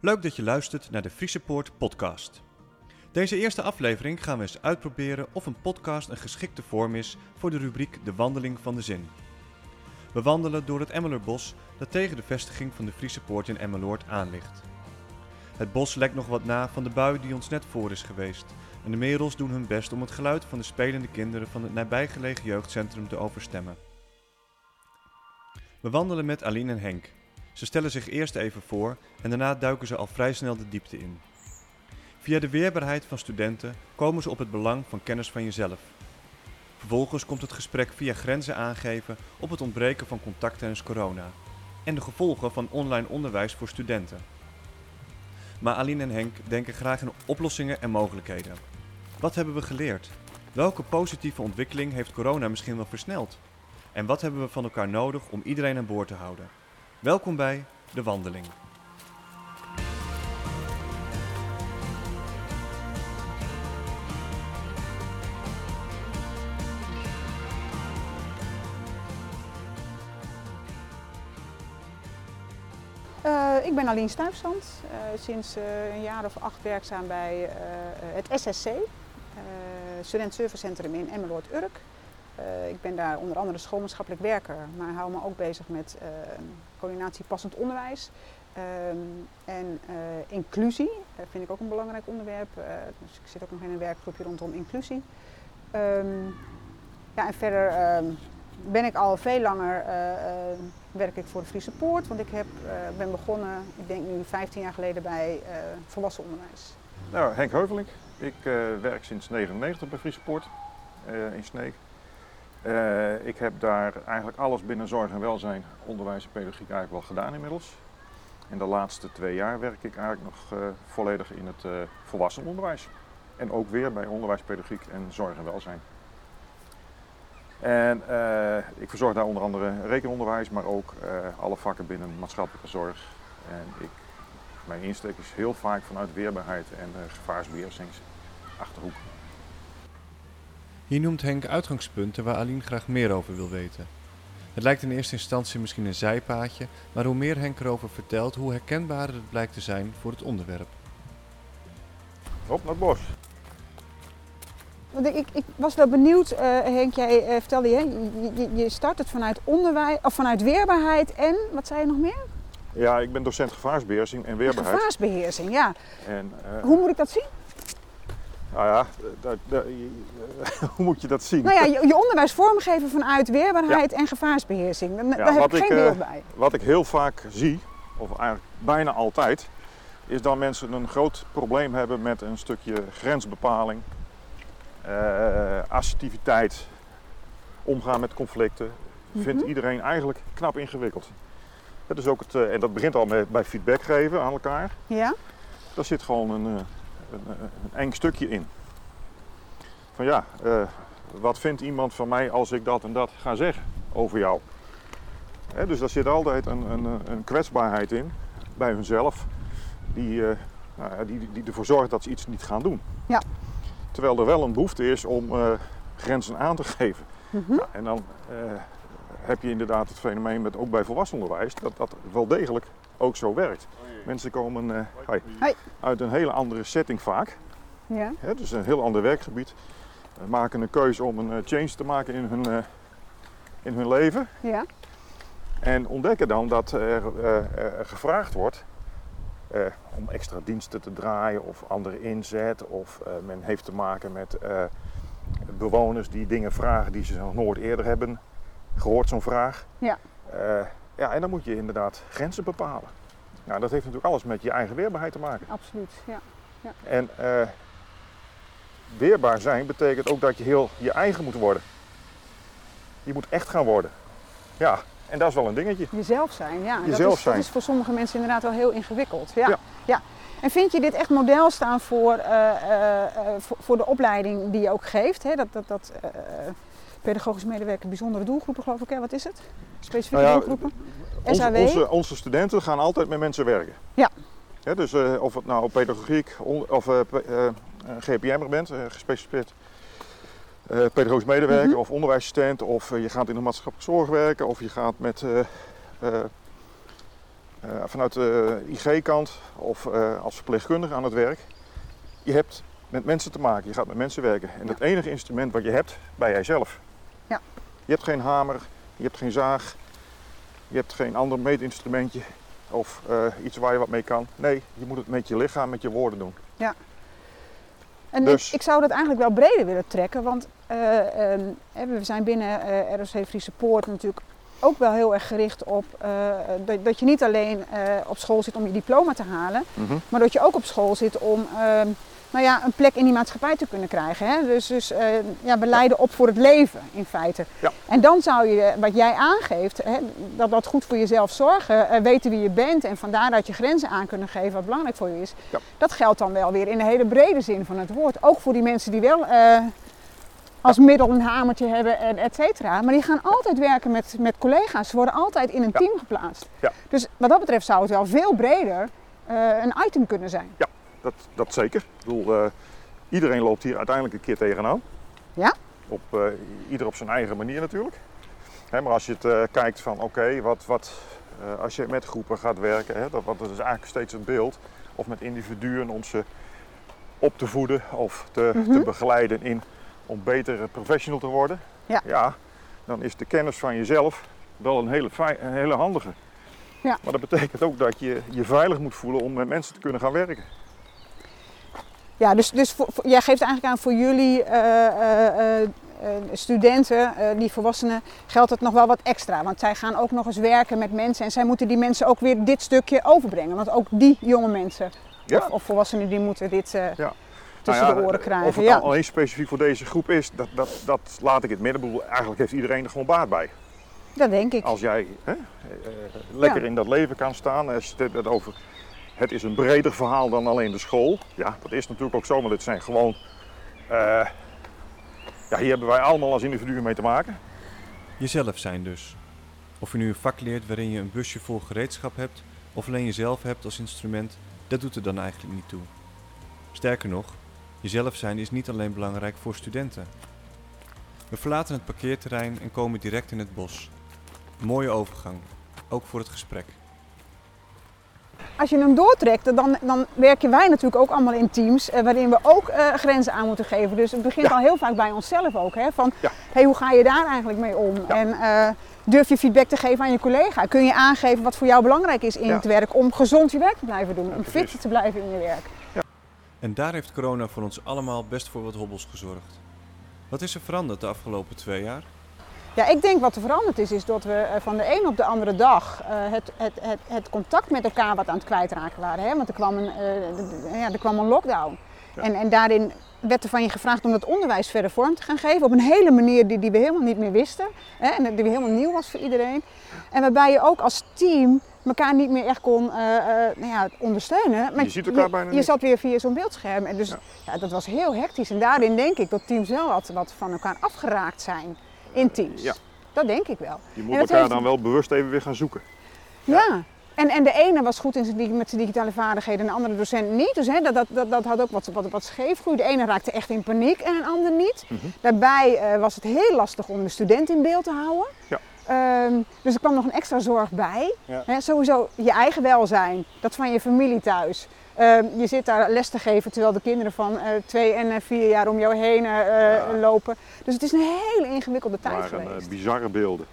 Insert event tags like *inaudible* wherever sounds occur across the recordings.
Leuk dat je luistert naar de Friese Poort podcast. Deze eerste aflevering gaan we eens uitproberen of een podcast een geschikte vorm is voor de rubriek De Wandeling van de Zin. We wandelen door het Emmeloordbos dat tegen de vestiging van de Friese Poort in Emmeloord aan ligt. Het bos lekt nog wat na van de bui die ons net voor is geweest en de merels doen hun best om het geluid van de spelende kinderen van het nabijgelegen jeugdcentrum te overstemmen. We wandelen met Aline en Henk. Ze stellen zich eerst even voor en daarna duiken ze al vrij snel de diepte in. Via de weerbaarheid van studenten komen ze op het belang van kennis van jezelf. Vervolgens komt het gesprek via grenzen aangeven op het ontbreken van contact tijdens corona en de gevolgen van online onderwijs voor studenten. Maar Aline en Henk denken graag in oplossingen en mogelijkheden. Wat hebben we geleerd? Welke positieve ontwikkeling heeft corona misschien wel versneld? En wat hebben we van elkaar nodig om iedereen aan boord te houden? Welkom bij De Wandeling. Uh, ik ben Aline Stuifzand, uh, sinds uh, een jaar of acht werkzaam bij het SSC, Student Service Centrum in Emmeloord-Urk. Ik ben daar onder andere schoolmaatschappelijk werker, maar hou me ook bezig met coördinatie passend onderwijs. en inclusie vind ik ook een belangrijk onderwerp. dus ik zit ook nog in een werkgroepje rondom inclusie. Um, ja, en verder ben ik al veel langer werk ik voor de Friese Poort. Want ik heb, uh, ben begonnen, ik denk nu 15 jaar geleden, bij uh, volwassen onderwijs. Nou, Henk Heuvelink. Ik uh, werk sinds 1999 bij Friese Poort in Sneek. Ik heb daar eigenlijk alles binnen zorg en welzijn, onderwijs en pedagogiek eigenlijk wel gedaan inmiddels. En de laatste twee jaar werk ik eigenlijk nog volledig in het volwassen onderwijs. En ook weer bij onderwijs, pedagogiek en zorg en welzijn. En uh, ik verzorg daar onder andere rekenonderwijs, maar ook uh, alle vakken binnen maatschappelijke zorg. En ik, mijn insteek is heel vaak vanuit weerbaarheid en uh, gevaarsbeheersingsachterhoek. Hier noemt Henk uitgangspunten waar Aline graag meer over wil weten. Het lijkt in eerste instantie misschien een zijpaadje, maar hoe meer Henk erover vertelt, hoe herkenbaarder het blijkt te zijn voor het onderwerp. Op naar het bos. Want ik, ik, was wel benieuwd, uh, Henk, jij uh, vertelde je, je, je start het vanuit onderwijs, of vanuit weerbaarheid en, wat zei je nog meer? Ja, ik ben docent gevaarsbeheersing en weerbaarheid. Gevaarsbeheersing, ja. En, uh, Hoe moet ik dat zien? Nou ja, *laughs* hoe moet je dat zien? Nou ja, je, je onderwijs vormgeven vanuit weerbaarheid ja. en gevaarsbeheersing. Daar, ja, daar heb ik geen beeld bij. Wat ik heel vaak zie, of eigenlijk bijna altijd, is dat mensen een groot probleem hebben met een stukje grensbepaling, uh, assertiviteit, omgaan met conflicten, vindt mhm. iedereen eigenlijk knap ingewikkeld. Dat is ook het, uh, en dat begint al met, bij feedback geven aan elkaar. Ja. Daar zit gewoon een, een, een eng stukje in. Van ja, uh, wat vindt iemand van mij als ik dat en dat ga zeggen over jou? Hè, dus daar zit altijd een, een, een, kwetsbaarheid in bij hunzelf, die, nou, die, die ervoor zorgt dat ze iets niet gaan doen. Ja. Terwijl er wel een behoefte is om uh, grenzen aan te geven. Mm -hmm. nou, en dan heb je inderdaad het fenomeen met ook bij volwassenenonderwijs dat dat wel degelijk ook zo werkt. Mensen komen uh, hi, hi. uit een hele andere setting vaak. Ja. Dus een heel ander werkgebied. maken een keuze om een change te maken in hun, in hun leven. Ja. En ontdekken dan dat er, er gevraagd wordt uh, om extra diensten te draaien of andere inzet. Of uh, men heeft te maken met uh, bewoners die dingen vragen die ze nog nooit eerder hebben gehoord, zo'n vraag. Ja. ja, en dan moet je inderdaad grenzen bepalen. Nou, dat heeft natuurlijk alles met je eigen weerbaarheid te maken. Absoluut, ja. ja. En weerbaar zijn betekent ook dat je heel je eigen moet worden. Je moet echt gaan worden. Ja, en dat is wel een dingetje. Jezelf zijn, ja. Jezelf dat is, zijn. Dat is voor sommige mensen inderdaad wel heel ingewikkeld. Ja. ja. En vind je dit echt model staan voor, uh, uh, voor, voor, de opleiding die je ook geeft? Hè? Dat, dat, dat pedagogisch medewerker bijzondere doelgroepen, geloof ik. Hè? Wat is het? Specifieke nou ja, doelgroepen? Onze, onze, onze, studenten gaan altijd met mensen werken. Ja. ja dus of het nou pedagogiek of GPM'er bent, gespecialiseerd uh, pedagogisch medewerker mm -hmm. of onderwijsassistent, of uh, je gaat in de maatschappelijke zorg werken, of je gaat met uh, eh, vanuit de IG-kant of eh, als verpleegkundige aan het werk. Je hebt met mensen te maken, je gaat met mensen werken. En het enige instrument wat je hebt, ben jijzelf. Ja. Je hebt geen hamer, je hebt geen zaag, je hebt geen ander meetinstrumentje of eh, iets waar je wat mee kan. Nee, je moet het met je lichaam, met je woorden doen. En Dus- ik, ik zou dat eigenlijk wel breder willen trekken, want eh, ehm, we zijn binnen eh ROC Friese Poort natuurlijk ook wel heel erg gericht op dat, dat je niet alleen op school zit om je diploma te halen, maar dat je ook op school zit om ehm, nou ja, een plek in die maatschappij te kunnen krijgen. Hè? Dus, dus eh, ja, we leiden op voor het leven in feite. Ja. En dan zou je, wat jij aangeeft, hè, dat dat goed voor jezelf zorgen, eh, weten wie je bent en van daaruit je grenzen aan kunnen geven wat belangrijk voor je is. Ja. Dat geldt dan wel weer in de hele brede zin van het woord. Ook voor die mensen die wel eh, als middel een hamertje hebben en et cetera. Maar die gaan altijd werken met, met collega's. Ze worden altijd in een Ja. team geplaatst. Ja. Dus wat dat betreft zou het wel veel breder een item kunnen zijn. Dat, dat zeker. Ik bedoel, eh, iedereen loopt hier uiteindelijk een keer tegenaan. Ja. Op, eh, ieder op zijn eigen manier natuurlijk. Hè, maar als je het eh, kijkt van oké, wat, wat, als je met groepen gaat werken, hè, dat, wat, dat is eigenlijk steeds het beeld. Of met individuen om ze op te voeden of te, Mhm. te begeleiden in om beter professional te worden. Ja. dan is de kennis van jezelf wel een hele, een hele handige. Ja. Maar dat betekent ook dat je je veilig moet voelen om met mensen te kunnen gaan werken. Ja, dus, dus voor, voor- jij geeft eigenlijk aan voor jullie eh, eh, eh, studenten, die volwassenen, geldt het nog wel wat extra. Want zij gaan ook nog eens werken met mensen en zij moeten die mensen ook weer dit stukje overbrengen. Want ook die jonge mensen Ja. of, of volwassenen die moeten dit Ja. tussen Nou ja, de oren krijgen. Of het ja. alleen specifiek voor deze groep is, dat, dat, dat laat ik het midden. Eigenlijk heeft iedereen er gewoon baat bij. Dat denk ik. Als jij hè, lekker in dat leven kan staan. Als je het over, het is een breder verhaal dan alleen de school. Ja, dat is natuurlijk ook zo, maar dit zijn gewoon... eh, ja, hier hebben wij allemaal als individuen mee te maken. Jezelf zijn dus. Of je nu een vak leert waarin je een busje vol gereedschap hebt, of alleen jezelf hebt als instrument, dat doet er dan eigenlijk niet toe. Sterker nog, jezelf zijn is niet alleen belangrijk voor studenten. We verlaten het parkeerterrein en komen direct in het bos. Mooie overgang, ook voor het gesprek. Als je hem doortrekt, dan, dan werken wij natuurlijk ook allemaal in teams eh, waarin we ook eh, grenzen aan moeten geven. Dus het begint Ja. al heel vaak bij onszelf ook. Hè? Van, Ja. hey, hoe ga je daar eigenlijk mee om? Ja. En eh, durf je feedback te geven aan je collega? Kun je aangeven wat voor jou belangrijk is in Ja. het werk om gezond je werk te blijven doen? om fit te blijven in je werk? En daar heeft corona voor ons allemaal best voor wat hobbels gezorgd. Wat is er veranderd de afgelopen twee jaar? Ja, ik denk wat er veranderd is, is dat we eh, van de een op de andere dag eh, het, het, het, het contact met elkaar wat aan het kwijtraken waren. Hè? Want er kwam een, eh, ja, er kwam een lockdown. Ja. En, en daarin werd er van je gevraagd om dat onderwijs verder vorm te gaan geven. Op een hele manier die, die we helemaal niet meer wisten. Hè? En die helemaal nieuw was voor iedereen. En waarbij je ook als team elkaar niet meer echt kon nou ja, ondersteunen. Maar Je ziet elkaar bijna je niet. zat weer via zo'n beeldscherm. En dus Ja. ja. dat was heel hectisch. En daarin denk ik dat teams wel wat, wat van elkaar afgeraakt zijn in teams. ja. Dat denk ik wel. Je moet elkaar heeft- dan wel bewust even weer gaan zoeken. Ja. En, en de ene was goed in zijn, met zijn digitale vaardigheden en de andere docent niet. Dus hè, dat, dat, dat, dat had ook wat, wat, wat scheefgroei. De ene raakte echt in paniek en een ander niet. Mhm. Daarbij eh, was het heel lastig om de student in beeld te houden. Ja. Ehm, dus er kwam nog een extra zorg bij. Ja. Hè, sowieso je eigen welzijn, dat van je familie thuis. Ehm, je zit daar les te geven terwijl de kinderen van eh, twee en eh, vier jaar om jou heen eh, Ja. lopen. Dus het is een hele ingewikkelde tijd Maar geweest. een bizarre beelden.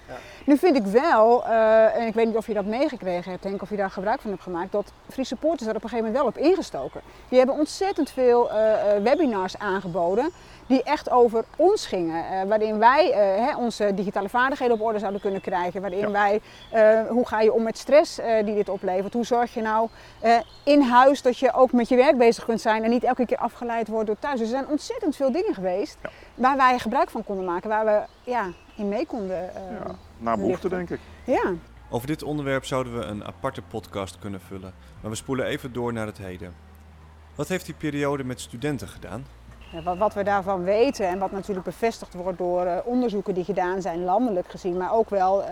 Nu vind ik wel, eh, en ik weet niet of je dat meegekregen hebt, Henk, of je daar gebruik van hebt gemaakt, dat Free Supporters daar op een gegeven moment wel op ingestoken. Die hebben ontzettend veel eh, eh, webinars aangeboden die echt over ons gingen. eh, waarin wij eh, hè, onze digitale vaardigheden op orde zouden kunnen krijgen. Waarin Ja. wij, eh, hoe ga je om met stress eh, die dit oplevert? Hoe zorg je nou eh, in huis dat je ook met je werk bezig kunt zijn en niet elke keer afgeleid wordt door thuis. Dus er zijn ontzettend veel dingen geweest Ja. waar wij gebruik van konden maken, waar we ja, in mee konden. eh, Ja, naar behoefte denk ik. ja. Over dit onderwerp zouden we een aparte podcast kunnen vullen, maar we spoelen even door naar het heden. Wat heeft die periode met studenten gedaan? Wat, wat we daarvan weten en wat natuurlijk bevestigd wordt door uh, onderzoeken die gedaan zijn, landelijk gezien, maar ook wel uh,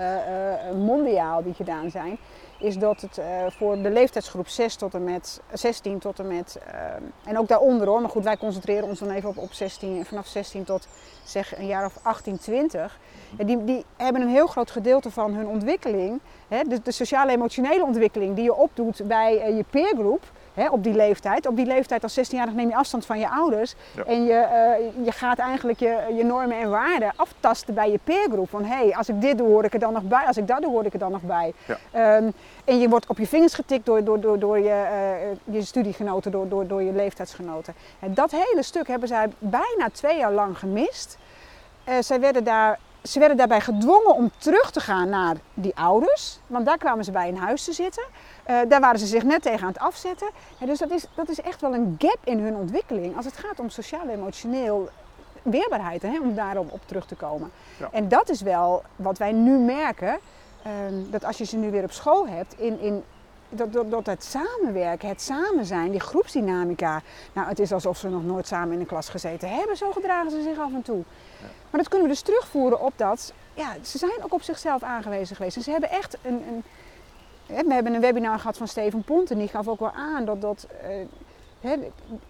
mondiaal die gedaan zijn, is dat het voor de leeftijdsgroep 6 tot en met 16 tot en met, en ook daaronder hoor, maar goed, wij concentreren ons dan even op, op 16, vanaf 16 tot zeg een jaar of 18, 20. Die, die hebben een heel groot gedeelte van hun ontwikkeling, de sociale-emotionele ontwikkeling die je opdoet bij je peergroep Hè, op die leeftijd. Op die leeftijd als 16-jarig neem je afstand van je ouders. En je, uh, je gaat eigenlijk je, je normen en waarden aftasten bij je peergroep. Van hé, hey, als ik dit doe hoor ik er dan nog bij. Als ik dat doe hoor ik er dan nog bij. Ja. Um, en je wordt op je vingers getikt door, door, door, door je, uh, je studiegenoten, door, door, door je leeftijdsgenoten. En dat hele stuk hebben zij bijna twee jaar lang gemist. Uh, zij werden daar ze werden daarbij gedwongen om terug te gaan naar die ouders, want daar kwamen ze bij in huis te zitten. Uh, daar waren ze zich net tegen aan het afzetten. Ja, dus dat is, dat is echt wel een gap in hun ontwikkeling als het gaat om sociaal-emotioneel weerbaarheid, hè, om daarop op terug te komen. Ja. En dat is wel wat wij nu merken, um, dat als je ze nu weer op school hebt, in, in, dat, dat, dat, het samenwerken, het samen zijn, die groepsdynamica. Nou, het is alsof ze nog nooit samen in een klas gezeten hebben, zo gedragen ze zich af en toe. Ja. Maar dat kunnen we dus terugvoeren op dat, ja, ze zijn ook op zichzelf aangewezen geweest. En ze hebben echt een, een we hebben een webinar gehad van Steven Pont en die gaf ook wel aan dat, dat uh,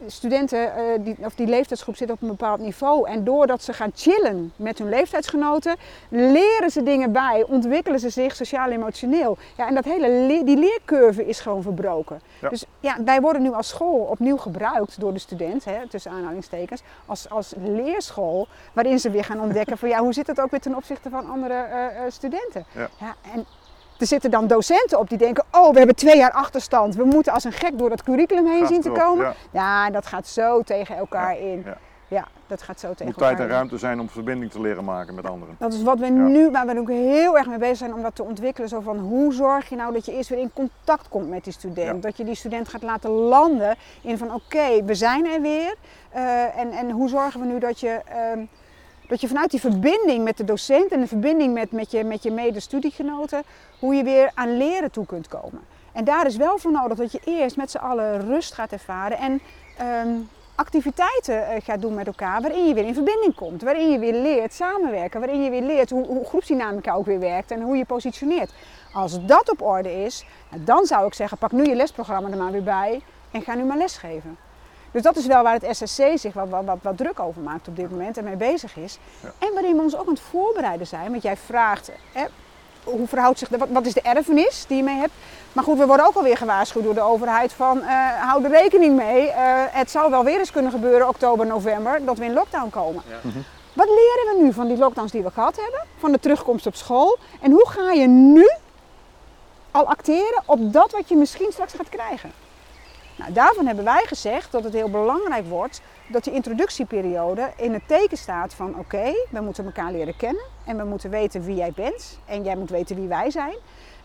studenten, uh, die, of die leeftijdsgroep zit op een bepaald niveau. En doordat ze gaan chillen met hun leeftijdsgenoten, leren ze dingen bij, ontwikkelen ze zich sociaal-emotioneel. Ja, en dat hele die leercurve is gewoon verbroken. Dus ja, wij worden nu als school opnieuw gebruikt door de student, hè, tussen aanhalingstekens, als, als leerschool, waarin ze weer gaan ontdekken van ja, hoe zit het ook weer ten opzichte van andere uh, studenten. Ja. ja en, er zitten dan docenten op die denken, oh we hebben twee jaar achterstand. We moeten als een gek door dat curriculum heen zien te komen. Ja. dat gaat zo tegen elkaar in. Ja. ja. dat gaat zo tegen moet tijd en ruimte zijn om verbinding te leren maken met anderen. Dat is wat we nu, waar we ook heel erg mee bezig zijn om dat te ontwikkelen. Zo van hoe zorg je nou dat je eerst weer in contact komt met die student. Dat je die student gaat laten landen in van oké, we zijn er weer. Uh, en, en hoe zorgen we nu dat je... Uh, dat je vanuit die verbinding met de docent en de verbinding met, met je, met je medestudiegenoten, hoe je weer aan leren toe kunt komen. En daar is wel voor nodig dat je eerst met z'n allen rust gaat ervaren en um, activiteiten uh, gaat doen met elkaar waarin je weer in verbinding komt. Waarin je weer leert samenwerken, waarin je weer leert hoe, hoe groepsdynamica ook weer werkt en hoe je positioneert. Als dat op orde is, dan zou ik zeggen, pak nu je lesprogramma er maar weer bij en ga nu maar lesgeven. Dus dat is wel waar het SSC zich wat, wat, wat, druk over maakt op dit moment en mee bezig is. Ja. En waarin we ons ook aan het voorbereiden zijn. Want jij vraagt, hè, hoe verhoudt zich, wat, wat is de erfenis die je mee hebt? Maar goed, we worden ook alweer gewaarschuwd door de overheid van uh, hou er rekening mee. Uh, het zou wel weer eens kunnen gebeuren, oktober, november, dat we in lockdown komen. Ja. Mhm. Wat leren we nu van die lockdowns die we gehad hebben? Van de terugkomst op school? En hoe ga je nu al acteren op dat wat je misschien straks gaat krijgen? Nou, daarvan hebben wij gezegd dat het heel belangrijk wordt dat die introductieperiode in het teken staat van oké, we moeten elkaar leren kennen en we moeten weten wie jij bent en jij moet weten wie wij zijn.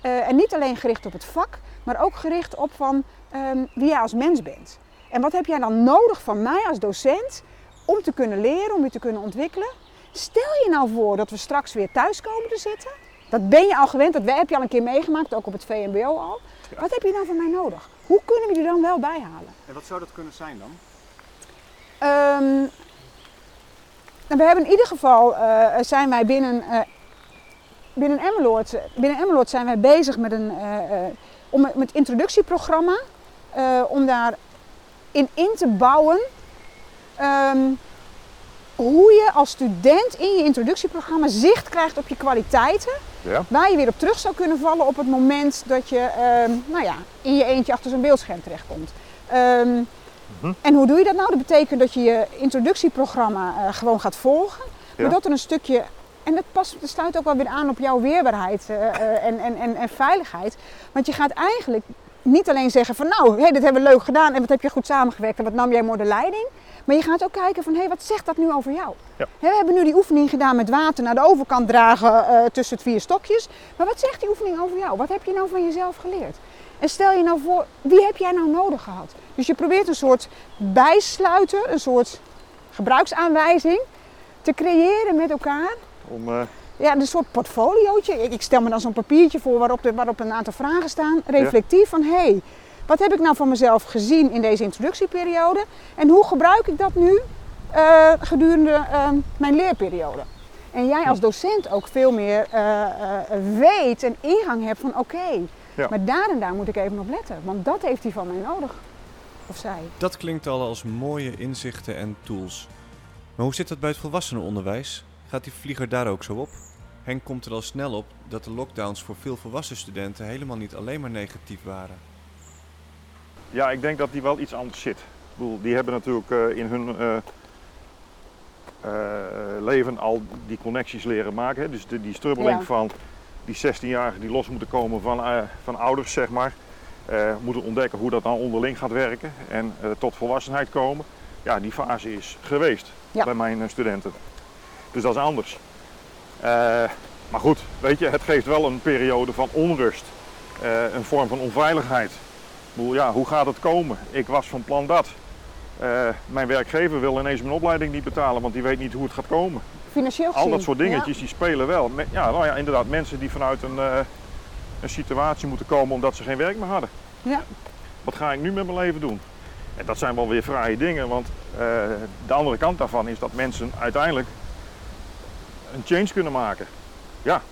Uh, en niet alleen gericht op het vak, maar ook gericht op van um, wie jij als mens bent. En wat heb jij dan nodig van mij als docent om te kunnen leren, om je te kunnen ontwikkelen? Stel je nou voor dat we straks weer thuis komen te zitten. Dat ben je al gewend, dat heb je al een keer meegemaakt, ook op het VMBO al. Wat heb je dan van mij nodig? Hoe kunnen we die dan wel bijhalen? En wat zou dat kunnen zijn dan? Um, we hebben in ieder geval uh, zijn wij binnen, uh, binnen Emmeloord, binnen Emmeloord zijn wij bezig met een uh, om, met het introductieprogramma om daar in in te bouwen um, hoe je als student in je introductieprogramma zicht krijgt op je kwaliteiten. Ja. Waar je weer op terug zou kunnen vallen op het moment dat je uh, nou ja, in je eentje achter zo'n beeldscherm terechtkomt. Um, mm En hoe doe je dat nou? Dat betekent dat je je introductieprogramma uh, gewoon gaat volgen. Ja. Maar dat er een stukje, en dat, past, dat sluit ook wel weer aan op jouw weerbaarheid uh, en, en, en, en veiligheid. Want je gaat eigenlijk niet alleen zeggen van nou, hey, dit hebben we leuk gedaan en wat heb je goed samengewerkt en wat nam jij mooi de leiding. Maar je gaat ook kijken van, hé, hey, wat zegt dat nu over jou? Ja. we hebben nu die oefening gedaan met water naar de overkant dragen uh, tussen het vier stokjes. Maar wat zegt die oefening over jou? Wat heb je nou van jezelf geleerd? En stel je nou voor, wie heb jij nou nodig gehad? Dus je probeert een soort bijsluiter, een soort gebruiksaanwijzing te creëren met elkaar. Om, uh... Ja, een soort portfoliootje. Ik, stel me dan zo'n papiertje voor waarop, de, waarop een aantal vragen staan. Reflectief van, hé, hey, wat heb ik nou van mezelf gezien in deze introductieperiode? En hoe gebruik ik dat nu eh, gedurende ehm, mijn leerperiode. En jij als docent ook veel meer eh, eh, weet en ingang hebt van oké, Ja. maar daar en daar moet ik even op letten. Want dat heeft hij van mij nodig. Of zij. Dat klinkt al als mooie inzichten en tools. Maar hoe zit dat bij het volwassenenonderwijs? Gaat die vlieger daar ook zo op? Henk komt er al snel op dat de lockdowns voor veel volwassen studenten helemaal niet alleen maar negatief waren. Ja, ik denk dat die wel iets anders zit. Ik bedoel, die hebben natuurlijk eh, in hun eh, eh, leven al die connecties leren maken. Hè. Dus de, die strubbeling Ja. van die 16-jarigen die los moeten komen van, van ouders, zeg maar. moeten ontdekken hoe dat dan onderling gaat werken en tot volwassenheid komen. Ja, die fase is geweest Ja. bij mijn studenten. Dus dat is anders. Maar goed, weet je, het geeft wel een periode van onrust. een vorm van onveiligheid. Ja, hoe gaat het komen? Ik was van plan dat. Eh, mijn werkgever wil ineens mijn opleiding niet betalen, want die weet niet hoe het gaat komen. Financieel gezien. Al dat soort dingetjes die spelen wel. Ja, nou ja, inderdaad, mensen die vanuit een, eh, een situatie moeten komen omdat ze geen werk meer hadden. Ja. Wat ga ik nu met mijn leven doen? En dat zijn wel weer fraaie dingen, want eh, de andere kant daarvan is dat mensen uiteindelijk een change kunnen maken. Ja,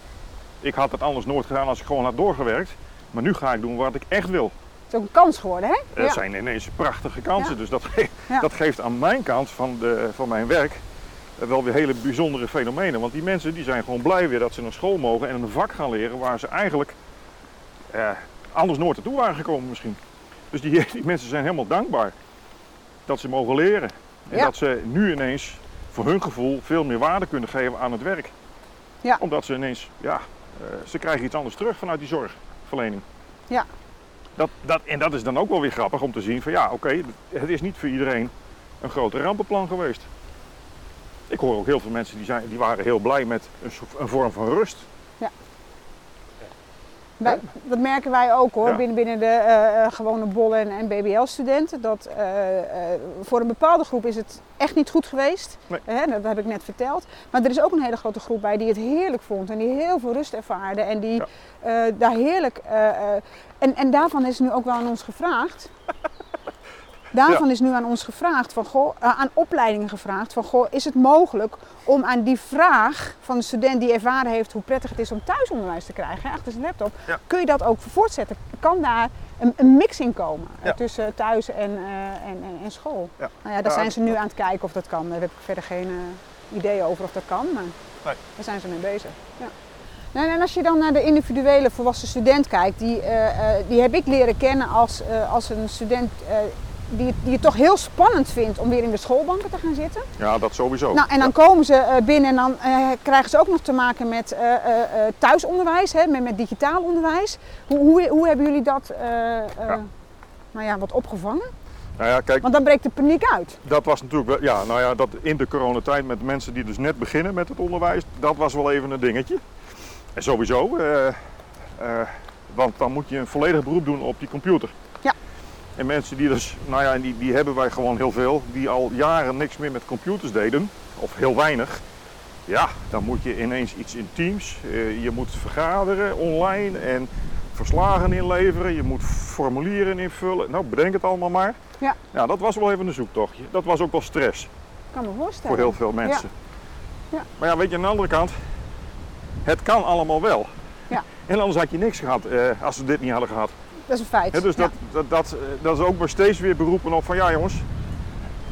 ik had het anders nooit gedaan als ik gewoon had doorgewerkt. Maar nu ga ik doen wat ik echt wil. Het is ook een kans geworden, hè? Dat Ja. zijn ineens prachtige kansen. Ja. Dus dat, ge- *laughs* Ja. dat geeft aan mijn kant van, de, van mijn werk eh, wel weer hele bijzondere fenomenen. Want die mensen die zijn gewoon blij weer dat ze naar school mogen en een vak gaan leren waar ze eigenlijk eh, anders nooit naartoe waren gekomen misschien. Dus die, *laughs* die mensen zijn helemaal dankbaar dat ze mogen leren. En dat ze nu ineens voor hun gevoel veel meer waarde kunnen geven aan het werk. Ja. Omdat ze ineens, ja, eh, ze krijgen iets anders terug vanuit die zorgverlening. Ja. Dat, dat, en dat is dan ook wel weer grappig om te zien van ja, oké, het is niet voor iedereen een grote rampenplan geweest. Ik hoor ook heel veel mensen die, zijn, die waren heel blij met een, vorm van rust. Wij- dat merken wij ook hoor, Ja. binnen, binnen de eh, eh, gewone bollen en, en BBL-studenten. Dat eh, voor een bepaalde groep is het echt niet goed geweest. Nee. Hè, dat heb ik net verteld. Maar er is ook een hele grote groep bij die het heerlijk vond en die heel veel rust ervaarde. En die Ja. daar heerlijk. en, en daarvan is nu ook wel aan ons gevraagd. *laughs* Daarvan is nu aan ons gevraagd, van, goh, eh, aan opleidingen gevraagd, van goh, is het mogelijk om aan die vraag van een student die ervaren heeft hoe prettig het is om thuisonderwijs te krijgen, achter zijn laptop, Ja. kun je dat ook voortzetten? Kan daar een, een mix in komen eh, Ja. tussen thuis en, eh, en, en, en school? Nou ja, daar zijn ze nu aan het kijken of dat kan. Daar heb ik verder geen idee over of dat kan, maar Nee. daar zijn ze mee bezig. Ja. Nou, en als je dan naar de individuele volwassen student kijkt, die, die heb ik leren kennen als, als een student die, het- die het toch heel spannend vindt om weer in de schoolbanken te gaan zitten. Ja, dat sowieso. Nou, en dan komen ze eh, binnen en dan eh, krijgen ze ook nog te maken met eh, thuisonderwijs, hè, met, met digitaal onderwijs. Hoe, hoe, hoe hebben jullie dat Ja. nou ja, wat opgevangen? Nou ja, kijk, Want dan breekt de paniek uit. dat was natuurlijk wel, ja, nou ja, dat in de coronatijd met mensen die dus net beginnen met het onderwijs, dat was wel even een dingetje. En sowieso, want dan moet je een volledig beroep doen op die computer. En mensen die dus, nou ja, die, die hebben wij gewoon heel veel, die al jaren niks meer met computers deden, of heel weinig. Ja, dan moet je ineens iets in Teams, eh, je moet vergaderen online en verslagen inleveren, je moet formulieren invullen. Nou, bedenk het allemaal maar. Ja. Ja, dat was wel even een zoektochtje. Dat was ook wel stress Ik kan me voorstellen. voor heel veel mensen. Ja. Maar ja, weet je, aan de andere kant, het kan allemaal wel. Ja. En anders had je niks gehad eh, als we dit niet hadden gehad. Dat is een feit. Dus Ja. dat, dat, dat, eh, dat is ook maar steeds weer beroepen op van ja jongens,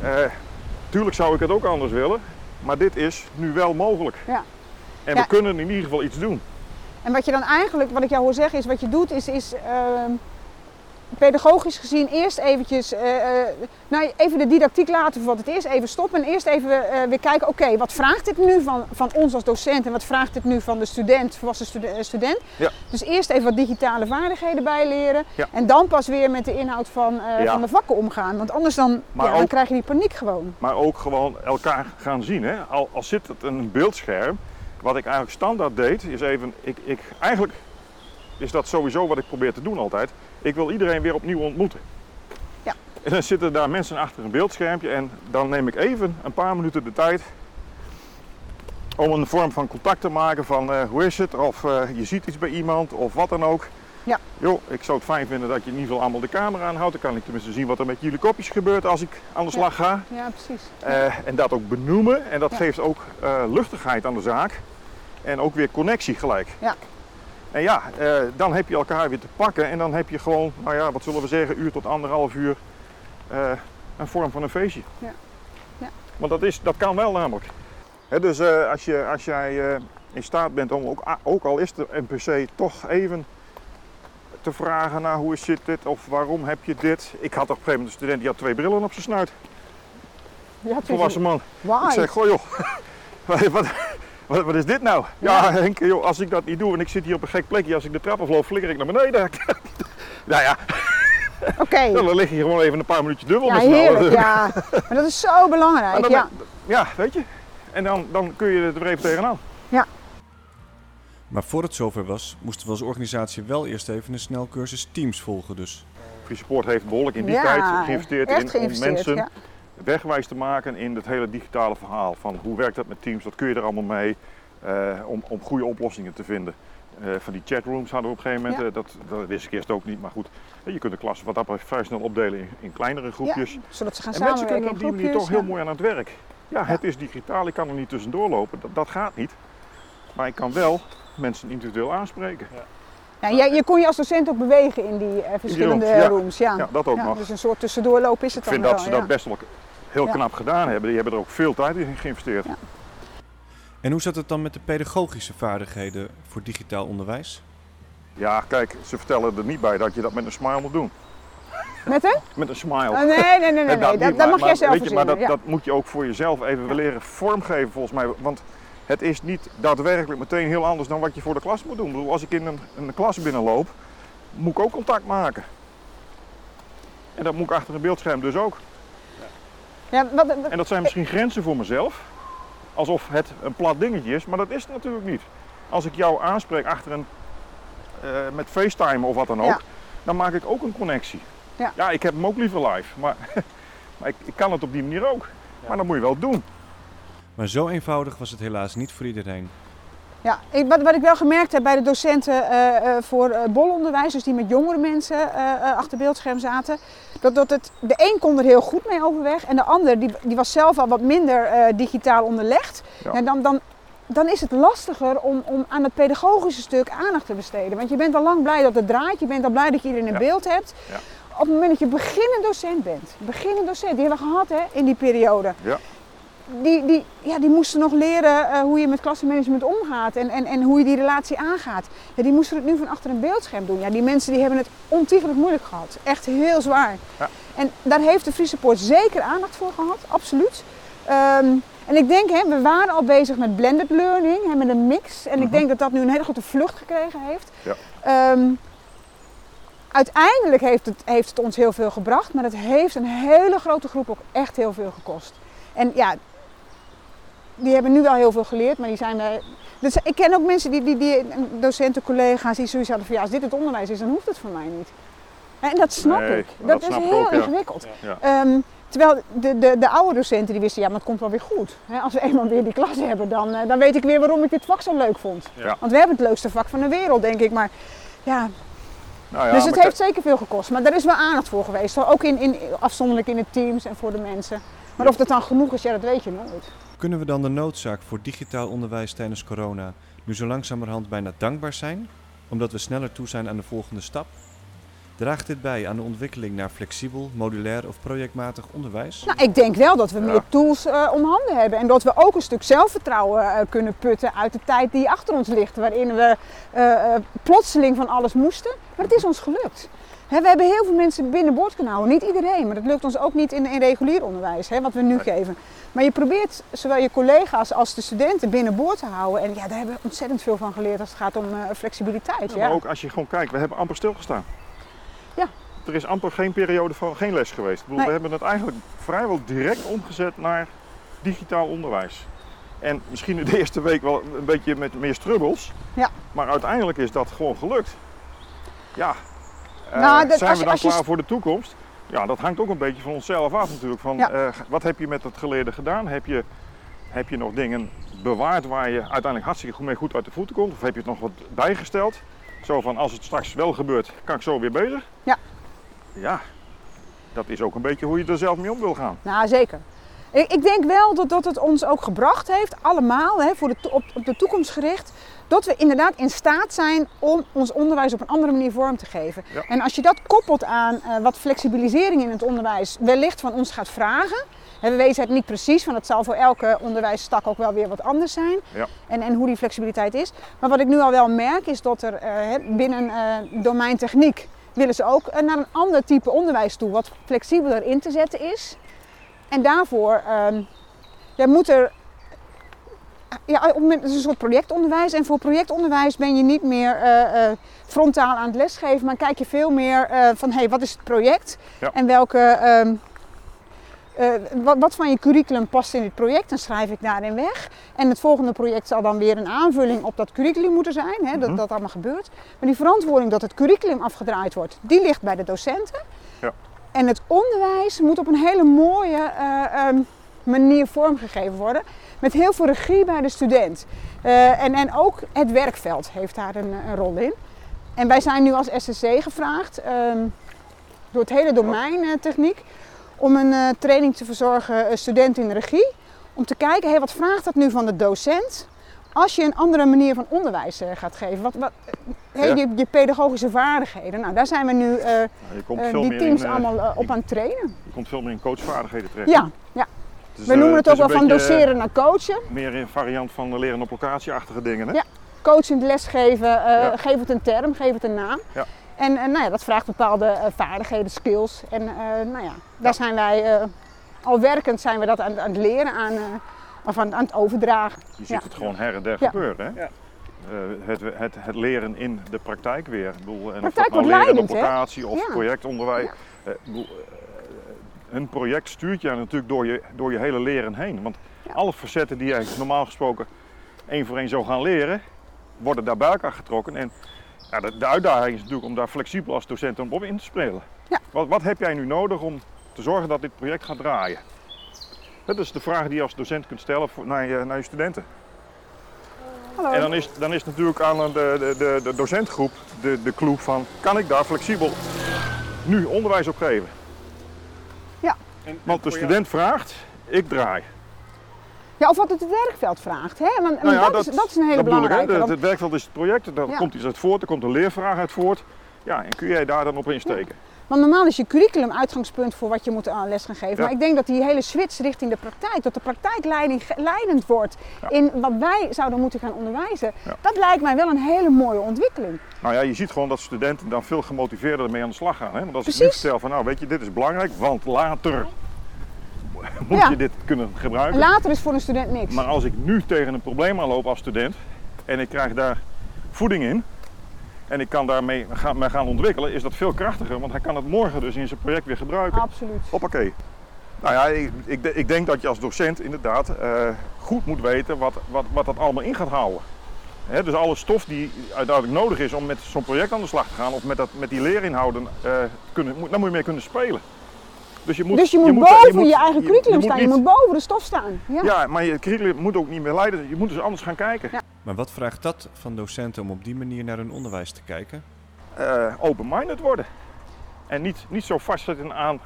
eh, tuurlijk zou ik het ook anders willen, maar dit is nu wel mogelijk. Ja. En Ja. we kunnen in ieder geval iets doen. En wat je dan eigenlijk, wat ik jou hoor zeggen, is wat je doet, is, is ehm, pedagogisch gezien eerst eventjes, eh, eh, nou, even de didactiek laten voor wat het is, even stoppen en eerst even eh, weer kijken, oké, wat vraagt dit nu van, van ons als docent en wat vraagt dit nu van de student, volwassen stude- eh, student? Ja. Dus eerst even wat digitale vaardigheden bijleren Ja. en dan pas weer met de inhoud van, Ja. van de vakken omgaan, want anders dan, dan krijg je die paniek gewoon. Maar ook gewoon elkaar gaan zien. Hè? Al, al zit het een beeldscherm, wat ik eigenlijk standaard deed, is even, ik, ik, eigenlijk is dat sowieso wat ik probeer te doen altijd. Ik wil iedereen weer opnieuw ontmoeten. Ja. En dan zitten daar mensen achter een beeldschermpje en dan neem ik even een paar minuten de tijd om een vorm van contact te maken van eh, hoe is het, of eh, je ziet iets bij iemand of wat dan ook. Ja. Joh, ik zou het fijn vinden dat je in ieder geval allemaal de camera aanhoudt. Dan kan ik tenminste zien wat er met jullie kopjes gebeurt als ik aan de Ja. slag ga. Ja, precies. Eh, en dat ook benoemen. En dat Ja. geeft ook luchtigheid aan de zaak. En ook weer connectie gelijk. Ja. En ja, eh, dan heb je elkaar weer te pakken. En dan heb je gewoon, nou ja, wat zullen we zeggen, uur tot anderhalf uur eh, een vorm van een feestje. Ja. Ja. Want dat, is, dat kan wel namelijk. Hè, dus eh, als, je, als jij eh, in staat bent om, ook, ook al is de NPC, toch even te vragen naar hoe zit dit of waarom heb je dit. Ik had op een gegeven moment een student die had twee brillen op zijn snuit. Ja, Volwassen man. Why? Ik zeg, goh joh, *laughs* wat, wat, wat, is dit nou? Ja, Henk, joh, als ik dat niet doe en ik zit hier op een gek plekje, als ik de trap afloop, flikker ik naar beneden. *laughs* nou ja, Oké. *laughs* dan lig je gewoon even een paar minuutjes dubbel Ja, heerlijk. Ja. *laughs* Maar dat is zo belangrijk. Dan- Ja. ja, weet je. En dan, dan kun je er even tegenaan. Maar voor het zover was, moesten we als organisatie wel eerst even een snelcursus Teams volgen dus. Friese Poort heeft behoorlijk in die Ja, tijd geïnvesteerd in om mensen ja. Wegwijs te maken in het hele digitale verhaal. Van hoe werkt dat met Teams, wat kun je er allemaal mee, eh, om, om goede oplossingen te vinden. Eh, van die chatrooms hadden we op een gegeven moment, Ja. eh, dat, dat wist ik eerst ook niet, maar goed. Je kunt de klas wat dat betreft vrij snel opdelen in, in kleinere groepjes. Ja, zodat ze gaan en mensen kunnen op die manier toch heel mooi aan het werk. Ja, het is digitaal, ik kan er niet tussendoor lopen, dat, dat gaat niet. Maar ik kan wel mensen individueel aanspreken. Ja, jij, je kon je als docent ook bewegen in die eh, verschillende rooms, ja. rooms. Ja. Ja, dat ook Ja, nog. Dus een soort tussendoorloop is Ik het dan vind wel. dat ze ja. dat best wel heel Ja. knap gedaan hebben. Die hebben er ook veel tijd in geïnvesteerd. Ja. En hoe zat het dan met de pedagogische vaardigheden voor digitaal onderwijs? Ja, kijk, ze vertellen er niet bij dat je dat met een smile moet doen. Met een? Met een smile. Oh, nee, nee, nee, nee. Dat, niet, dat maar- mag jij zelf weet je, Maar dat, dat moet je ook voor jezelf even leren vormgeven volgens mij. Want het is niet daadwerkelijk meteen heel anders dan wat je voor de klas moet doen. Ik bedoel, als ik in een, een klas binnenloop, moet ik ook contact maken. En dat moet ik achter een beeldscherm dus ook. Ja. Ja, wat, wat- En dat zijn misschien grenzen voor mezelf. Alsof het een plat dingetje is, maar dat is het natuurlijk niet. Als ik jou aanspreek achter een, eh, met FaceTime of wat dan ook, Ja. dan maak ik ook een connectie. Ja. ik heb hem ook liever live, maar, *laughs* maar ik, ik kan het op die manier ook. Maar dat moet je wel doen. Maar zo eenvoudig was het helaas niet voor iedereen. Ja, ik, wat, wat ik wel gemerkt heb bij de docenten eh, eh, voor eh, bolonderwijs, dus die met jongere mensen eh, achter beeldscherm zaten, dat, dat het, de een kon er heel goed mee overweg en de ander die, die was zelf al wat minder digitaal onderlegd. Ja. En dan, dan, dan is het lastiger om, om aan het pedagogische stuk aandacht te besteden. Want je bent al lang blij dat het draait, je bent al blij dat je iedereen in Ja. beeld hebt. Ja. Op het moment dat je beginnend docent bent, beginnend docent, die hebben we gehad hè, in die periode Ja. Die, die, ja, die moesten nog leren eh, hoe je met klassenmanagement omgaat en, en, en hoe je die relatie aangaat. Ja, die moesten het nu van achter een beeldscherm doen. Ja, die mensen die hebben het ontiegelijk moeilijk gehad. Echt heel zwaar. Ja. En daar heeft de Friese Poort zeker aandacht voor gehad, absoluut. Ehm, en ik denk, hè, we waren al bezig met blended learning, hè, met een mix. En ik Mhm. denk dat dat nu een hele grote vlucht gekregen heeft. Ja. Ehm, uiteindelijk heeft het, heeft het ons heel veel gebracht, maar het heeft een hele grote groep ook echt heel veel gekost. En ja, die hebben nu wel heel veel geleerd, maar die zijn er. Dus ik ken ook mensen, die, die, die docenten, collega's, die zoiets hadden van ja, als dit het onderwijs is, dan hoeft het voor mij niet. En dat snap Nee, ik. dat Dat, is snap heel ook, ja. ingewikkeld. Ja. Ehm, terwijl de, de, de oude docenten die wisten, ja, maar het komt wel weer goed. Hè, als we eenmaal weer die klas hebben, dan, eh, dan weet ik weer waarom ik dit vak zo leuk vond. Ja. Want we hebben het leukste vak van de wereld, denk ik. Maar ja, Nou ja, dus het heeft zeker veel gekost. Maar daar is wel aandacht voor geweest. Ook in, in, afzonderlijk in de teams en voor de mensen. Maar of dat dan genoeg is, ja, dat weet je nooit. Kunnen we dan de noodzaak voor digitaal onderwijs tijdens corona nu zo langzamerhand bijna dankbaar zijn, omdat we sneller toe zijn aan de volgende stap? Draagt dit bij aan de ontwikkeling naar flexibel, modulair of projectmatig onderwijs? Nou, ik denk wel dat we Ja. meer tools eh, om handen hebben. En dat we ook een stuk zelfvertrouwen eh, kunnen putten uit de tijd die achter ons ligt. Waarin we eh, plotseling van alles moesten. Maar het is ons gelukt. We hebben heel veel mensen binnenboord kunnen houden. Niet iedereen, maar dat lukt ons ook niet in, in regulier onderwijs, wat we nu geven. Maar je probeert zowel je collega's als de studenten binnenboord te houden. En ja, daar hebben we ontzettend veel van geleerd als het gaat om eh, flexibiliteit. Ja, Ja. Maar ook als je gewoon kijkt, we hebben amper stilgestaan. Ja. Er is amper geen periode van geen les geweest. Ik bedoel, Nee. We hebben het eigenlijk vrijwel direct omgezet naar digitaal onderwijs. En misschien in de eerste week wel een beetje met meer strubbels. Ja. Maar uiteindelijk is dat gewoon gelukt. Ja. Eh, Nou, dat- zijn als we dan als klaar voor de toekomst? Ja, dat hangt ook een beetje van onszelf af natuurlijk. Van, Ja. eh, wat heb je met het geleerde gedaan? Heb je, heb je nog dingen bewaard waar je uiteindelijk hartstikke goed mee goed uit de voeten komt? Of heb je het nog wat bijgesteld? Zo van als het straks wel gebeurt, kan ik zo weer bezig. Ja. Ja, dat is ook een beetje hoe je er zelf mee om wil gaan. Nou, zeker. Ik, ik denk wel dat, dat het ons ook gebracht heeft, allemaal, hè, voor de, op, op de toekomst gericht, dat we inderdaad in staat zijn om ons onderwijs op een andere manier vorm te geven. Ja. En als je dat koppelt aan eh, wat flexibilisering in het onderwijs wellicht van ons gaat vragen. hè, We weten het niet precies, want het zal voor elke onderwijstak ook wel weer wat anders zijn. Ja. En, en hoe die flexibiliteit is. Maar wat ik nu al wel merk is dat er eh, binnen eh domein techniek willen ze ook naar een ander type onderwijs toe, wat flexibeler in te zetten is. En daarvoor ehm ja, moet er. Ja, op het moment- het is een soort projectonderwijs. En voor projectonderwijs ben je niet meer eh, eh, frontaal aan het lesgeven, maar kijk je veel meer eh, van hé, hey, wat is het project? Ja. En welke. ehm, eh, wat, wat van je curriculum past in dit project, dan schrijf ik daarin weg. En het volgende project zal dan weer een aanvulling op dat curriculum moeten zijn, hè, dat Mhm. dat allemaal gebeurt. Maar die verantwoording dat het curriculum afgedraaid wordt, die ligt bij de docenten. Ja. En het onderwijs moet op een hele mooie eh, ehm, manier vormgegeven worden. Met heel veel regie bij de student. Eh, en, en ook het werkveld heeft daar een, een rol in. En wij zijn nu als SSC gevraagd ehm, door het hele domein eh, techniek om een eh, training te verzorgen studenten in regie. Om te kijken, hey, wat vraagt dat nu van de docent als je een andere manier van onderwijs gaat geven? Wat, wat, hey, Ja. je, je pedagogische vaardigheden. Nou, daar zijn we nu veel, die teams in, allemaal op aan het trainen. je komt veel meer in coachvaardigheden terecht. Ja, ja. Is, we eh, noemen het ook wel van doseren naar coachen. eh, Meer een variant van leren op locatieachtige dingen. Hè? Ja. Coachend lesgeven, eh, Ja. geef het een term, geef het een naam. Ja. En nou ja, dat vraagt bepaalde vaardigheden, skills. En eh, nou ja, daar zijn wij eh, al werkend zijn we dat aan, aan het leren, aan, eh, of aan, aan het overdragen. Je ziet Ja. het gewoon her en der Ja. gebeuren. Hè? Ja. Eh, het, het, het leren in de praktijk weer. Ik bedoel, en of Praktijk dat nou wordt leren leidend, op hè? locatie of Ja. projectonderwijs. Bedoel, een project stuurt je natuurlijk door je, door je hele leren heen. Want Ja. alle facetten die je normaal gesproken één voor één zou gaan leren, worden daar bij elkaar getrokken. En ja, de, de uitdaging is natuurlijk om daar flexibel als docent op in te spelen. Ja. Wat, wat heb jij nu nodig om te zorgen dat dit project gaat draaien? Dat is de vraag die je als docent kunt stellen voor, naar, je, naar je studenten. Hallo. En dan is, dan is natuurlijk aan de, de, de, de docentgroep de, de clue van, kan ik daar flexibel nu onderwijs op geven? En- Want de student vraagt, ik draai. Ja, of wat het werkveld vraagt. Hè? Want, Nou ja, dat, is, dat is een hele dat ik, hè. belangrijke. Want- Het werkveld is het project, daar Ja. komt iets uit voort, er komt een leervraag uit voort. Ja, en kun jij daar dan op insteken? Want normaal is je curriculum uitgangspunt voor wat je moet aan les gaan geven. Ja. Maar ik denk dat die hele switch richting de praktijk, dat de praktijkleiding leidend wordt Ja. in wat wij zouden moeten gaan onderwijzen. Ja. Dat lijkt mij wel een hele mooie ontwikkeling. Nou ja, je ziet gewoon dat studenten dan veel gemotiveerder ermee aan de slag gaan. Hè? Want als ik nu Precies. vertel van, nou weet je, dit is belangrijk, want later *laughs* moet Ja. je dit kunnen En gebruiken. later is voor een student niks. Maar als ik nu tegen een probleem aanloop als student en ik krijg daar voeding in en ik kan daarmee gaan, mee gaan ontwikkelen, is dat veel krachtiger. Want hij kan het morgen dus in zijn project weer gebruiken. Absoluut. Hoppakee. Nou ja, ik, ik, de- ik denk dat je als docent inderdaad eh, goed moet weten wat, wat, wat dat allemaal in gaat houden. Hè, dus alle stof die uiteindelijk nodig is om met zo'n project aan de slag te gaan of met, dat, met die leerinhouden, eh, kunnen, daar moet je mee kunnen spelen. Dus je moet, dus je moet moet- boven je, moet- eigen curriculum staan, je moet boven de stof staan. Ja. Ja, maar je curriculum moet ook niet meer leiden. Je moet dus anders gaan kijken. Ja. Maar wat vraagt dat van docenten om op die manier naar hun onderwijs te kijken? eh, open-minded worden. En niet, niet zo vastzitten aan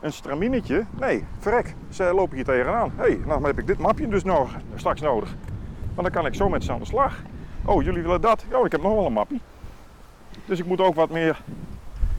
een straminetje. Nee, verrek, ze lopen hier tegenaan. Hé, hey, nou heb ik dit mapje dus nog, straks nodig. Want dan kan ik zo met ze aan de slag. Oh, jullie willen dat? Oh, ik heb nog wel een mapje. Dus ik moet ook wat meer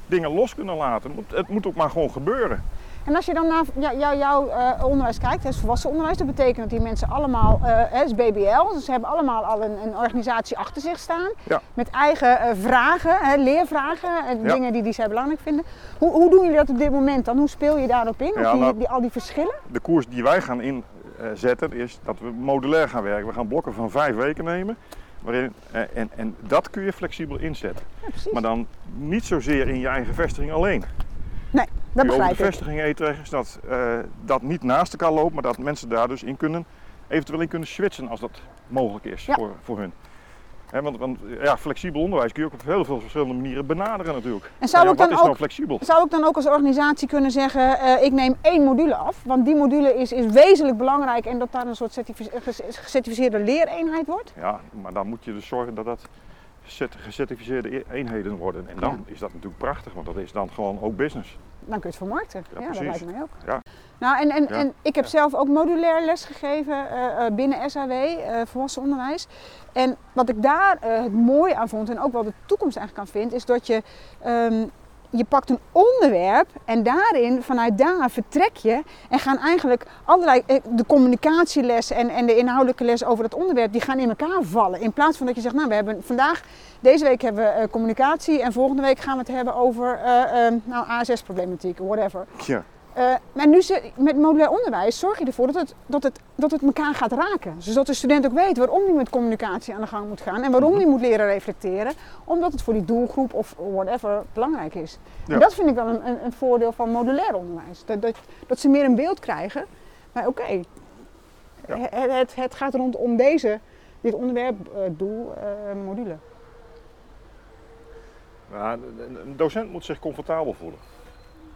dingen los kunnen laten. Het moet, het moet ook maar gewoon gebeuren. En als je dan naar jou- jou- jouw eh, onderwijs kijkt, het volwassen onderwijs, dat betekent dat die mensen allemaal, eh, hè, het is BBL, dus ze hebben allemaal al een, een organisatie achter zich staan. Ja. Met eigen eh, vragen, hè, leervragen, en Ja. dingen die, die zij belangrijk vinden. Hoe, hoe doen jullie dat op dit moment dan? Hoe speel je daarop in? Of Ja, die, nou- die, al die verschillen? De koers die wij gaan inzetten is dat we modulair gaan werken. We gaan blokken van vijf weken nemen. Waarin, eh, en, en dat kun je flexibel inzetten. Maar dan niet zozeer in je eigen vestiging alleen. Nee, dat begrijp de ik. vestiging eten is dat eh, dat niet naast elkaar loopt, maar dat mensen daar dus in kunnen, eventueel in kunnen switchen als dat mogelijk is Ja. voor, voor hun. Want, want ja, flexibel onderwijs kun je ook op heel veel verschillende manieren benaderen natuurlijk. En zou ik ja, dan wat is nou ook- flexibel? Zou ik dan ook als organisatie kunnen zeggen, eh, ik neem één module af, want die module is, is wezenlijk belangrijk en dat daar een soort gecertificeerde leereenheid wordt? Ja, maar dan moet je dus zorgen dat dat gecertificeerde e- eenheden worden. En dan is dat natuurlijk prachtig, want dat is dan gewoon ook business. Dan kun je het vermarkten. Ja, Ja, dat lijkt mij ook. Ja. Nou, en, en, en ik heb zelf ook modulair les gegeven eh, eh, binnen SAW, eh volwassen onderwijs. En wat ik daar het mooie aan vond en ook wel de toekomst eigenlijk aan vind, is dat je, ehm, je pakt een onderwerp en daarin, vanuit daar vertrek je en gaan eigenlijk allerlei, eh, de communicatieles en, en de inhoudelijke les over het onderwerp, die gaan in elkaar vallen. In plaats van dat je zegt, nou we hebben vandaag, deze week hebben we eh, communicatie en volgende week gaan we het hebben over eh, ehm, nou, ASS-problematiek, whatever. Ja. Eh, maar nu ze, met modulair onderwijs zorg je ervoor dat het, dat, het, dat het elkaar gaat raken. Zodat de student ook weet waarom hij met communicatie aan de gang moet gaan en waarom Mhm. hij moet leren reflecteren. Omdat het voor die doelgroep of whatever belangrijk is. Ja. En dat vind ik wel een, een, een voordeel van modulair onderwijs. Dat, dat, dat ze meer een beeld krijgen. Maar oké, Ja. het, het, het gaat rondom deze, dit onderwerp, eh, doel, eh, module. Een een docent moet zich comfortabel voelen.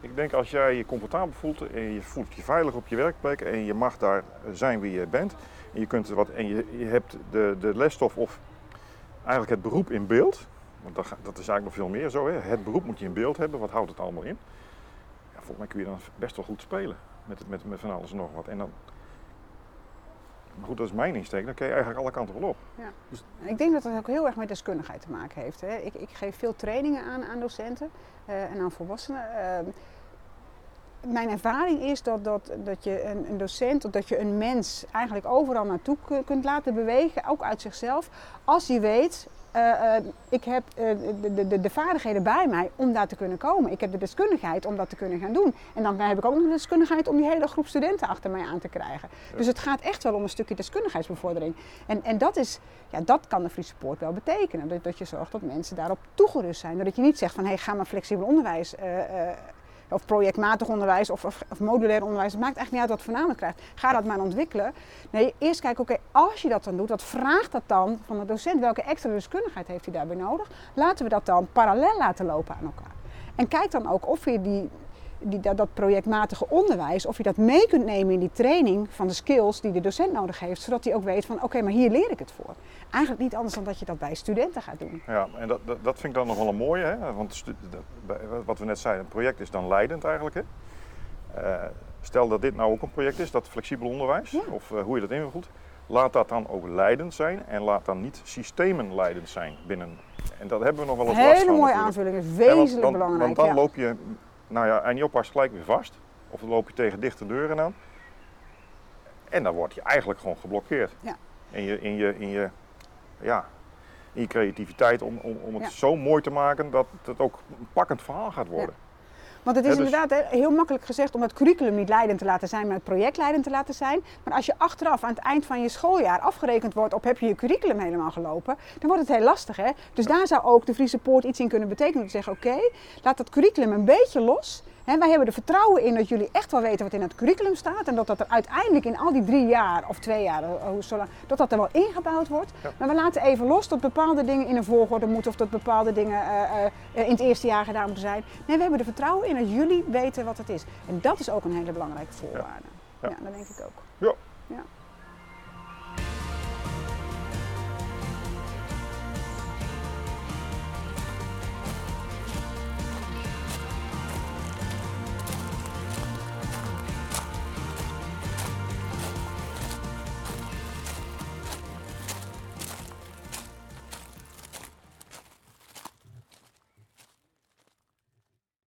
Ik denk als jij je comfortabel voelt en je voelt je veilig op je werkplek en je mag daar zijn wie je bent en je, kunt wat, en je, je hebt de, de lesstof of eigenlijk het beroep in beeld, want dat, dat is eigenlijk nog veel meer zo, hè? het beroep moet je in beeld hebben, wat houdt het allemaal in? Ja, volgens mij kun je dan best wel goed spelen met, met, met van alles en nog wat. En dan, goed, dat is mijn insteek, dan kun je eigenlijk alle kanten wel op. Ik denk dat het ook heel erg met deskundigheid te maken heeft. Hè. Ik, ik geef veel trainingen aan, aan docenten eh, en aan volwassenen. Ehm, mijn ervaring is dat, dat, dat je een, een docent, of dat je een mens eigenlijk overal naartoe ku- kunt laten bewegen, ook uit zichzelf, als hij weet, eh, eh, ik heb eh, de, de, de, de vaardigheden bij mij om daar te kunnen komen. Ik heb de deskundigheid om dat te kunnen gaan doen. En dan heb ik ook nog de deskundigheid om die hele groep studenten achter mij aan te krijgen. Dus het gaat echt wel om een stukje deskundigheidsbevordering. En, en dat, is, ja, dat kan de Friese Poort wel betekenen. Dat, dat je zorgt dat mensen daarop toegerust zijn. Dat je niet zegt van hé, hey, ga maar flexibel onderwijs. Of projectmatig onderwijs of, of, modulair onderwijs. Het maakt eigenlijk niet uit wat voor naam krijgt. Ga dat maar ontwikkelen. Nee, eerst kijken, oké, als je dat dan doet, wat vraagt dat dan van de docent? Welke extra deskundigheid heeft hij daarbij nodig? Laten we dat dan parallel laten lopen aan elkaar. En kijk dan ook of je die, die, dat, dat projectmatige onderwijs, of je dat mee kunt nemen in die training van de skills die de docent nodig heeft. Zodat hij ook weet van, oké, maar hier leer ik het voor. Eigenlijk niet anders dan dat je dat bij studenten gaat doen. Ja, en dat, dat, dat vind ik dan nog wel een mooie, hè? want wat we net zeiden, een project is dan leidend eigenlijk. Hè? Eh, stel dat dit nou ook een project is, dat flexibel onderwijs, Ja. of eh, hoe je dat invult, laat dat dan ook leidend zijn en laat dan niet systemen leidend zijn binnen. En dat hebben we nog wel eens last Hele van mooie natuurlijk. aanvulling, is want- wezenlijk want, belangrijk. Want dan ja. loop je, nou ja, en je oppast gelijk weer vast, of dan loop je tegen dichte deuren aan. En dan word je eigenlijk gewoon geblokkeerd. Ja. In je, in je, in je, ja, in je creativiteit om, om, om het Ja. zo mooi te maken dat het ook een pakkend verhaal gaat worden. Want het is Ja, dus- inderdaad heel makkelijk gezegd om het curriculum niet leidend te laten zijn, maar het project leidend te laten zijn. Maar als je achteraf aan het eind van je schooljaar afgerekend wordt op heb je je curriculum helemaal gelopen, dan wordt het heel lastig. Hè? Dus daar zou ook de Friese Poort iets in kunnen betekenen. Te zeggen, oké, laat dat curriculum een beetje los. Wij hebben er vertrouwen in dat jullie echt wel weten wat in het curriculum staat. En dat dat er uiteindelijk in al die drie jaar of twee jaar, eh, dat dat er wel ingebouwd wordt. Ja. Maar we laten even los dat bepaalde dingen in een volgorde moeten of dat bepaalde dingen eh, eh, in het eerste jaar gedaan moeten zijn. Nee, we hebben er vertrouwen in dat jullie weten wat het is. En dat is ook een hele belangrijke voorwaarde. Ja, Ja. dat denk ik ook.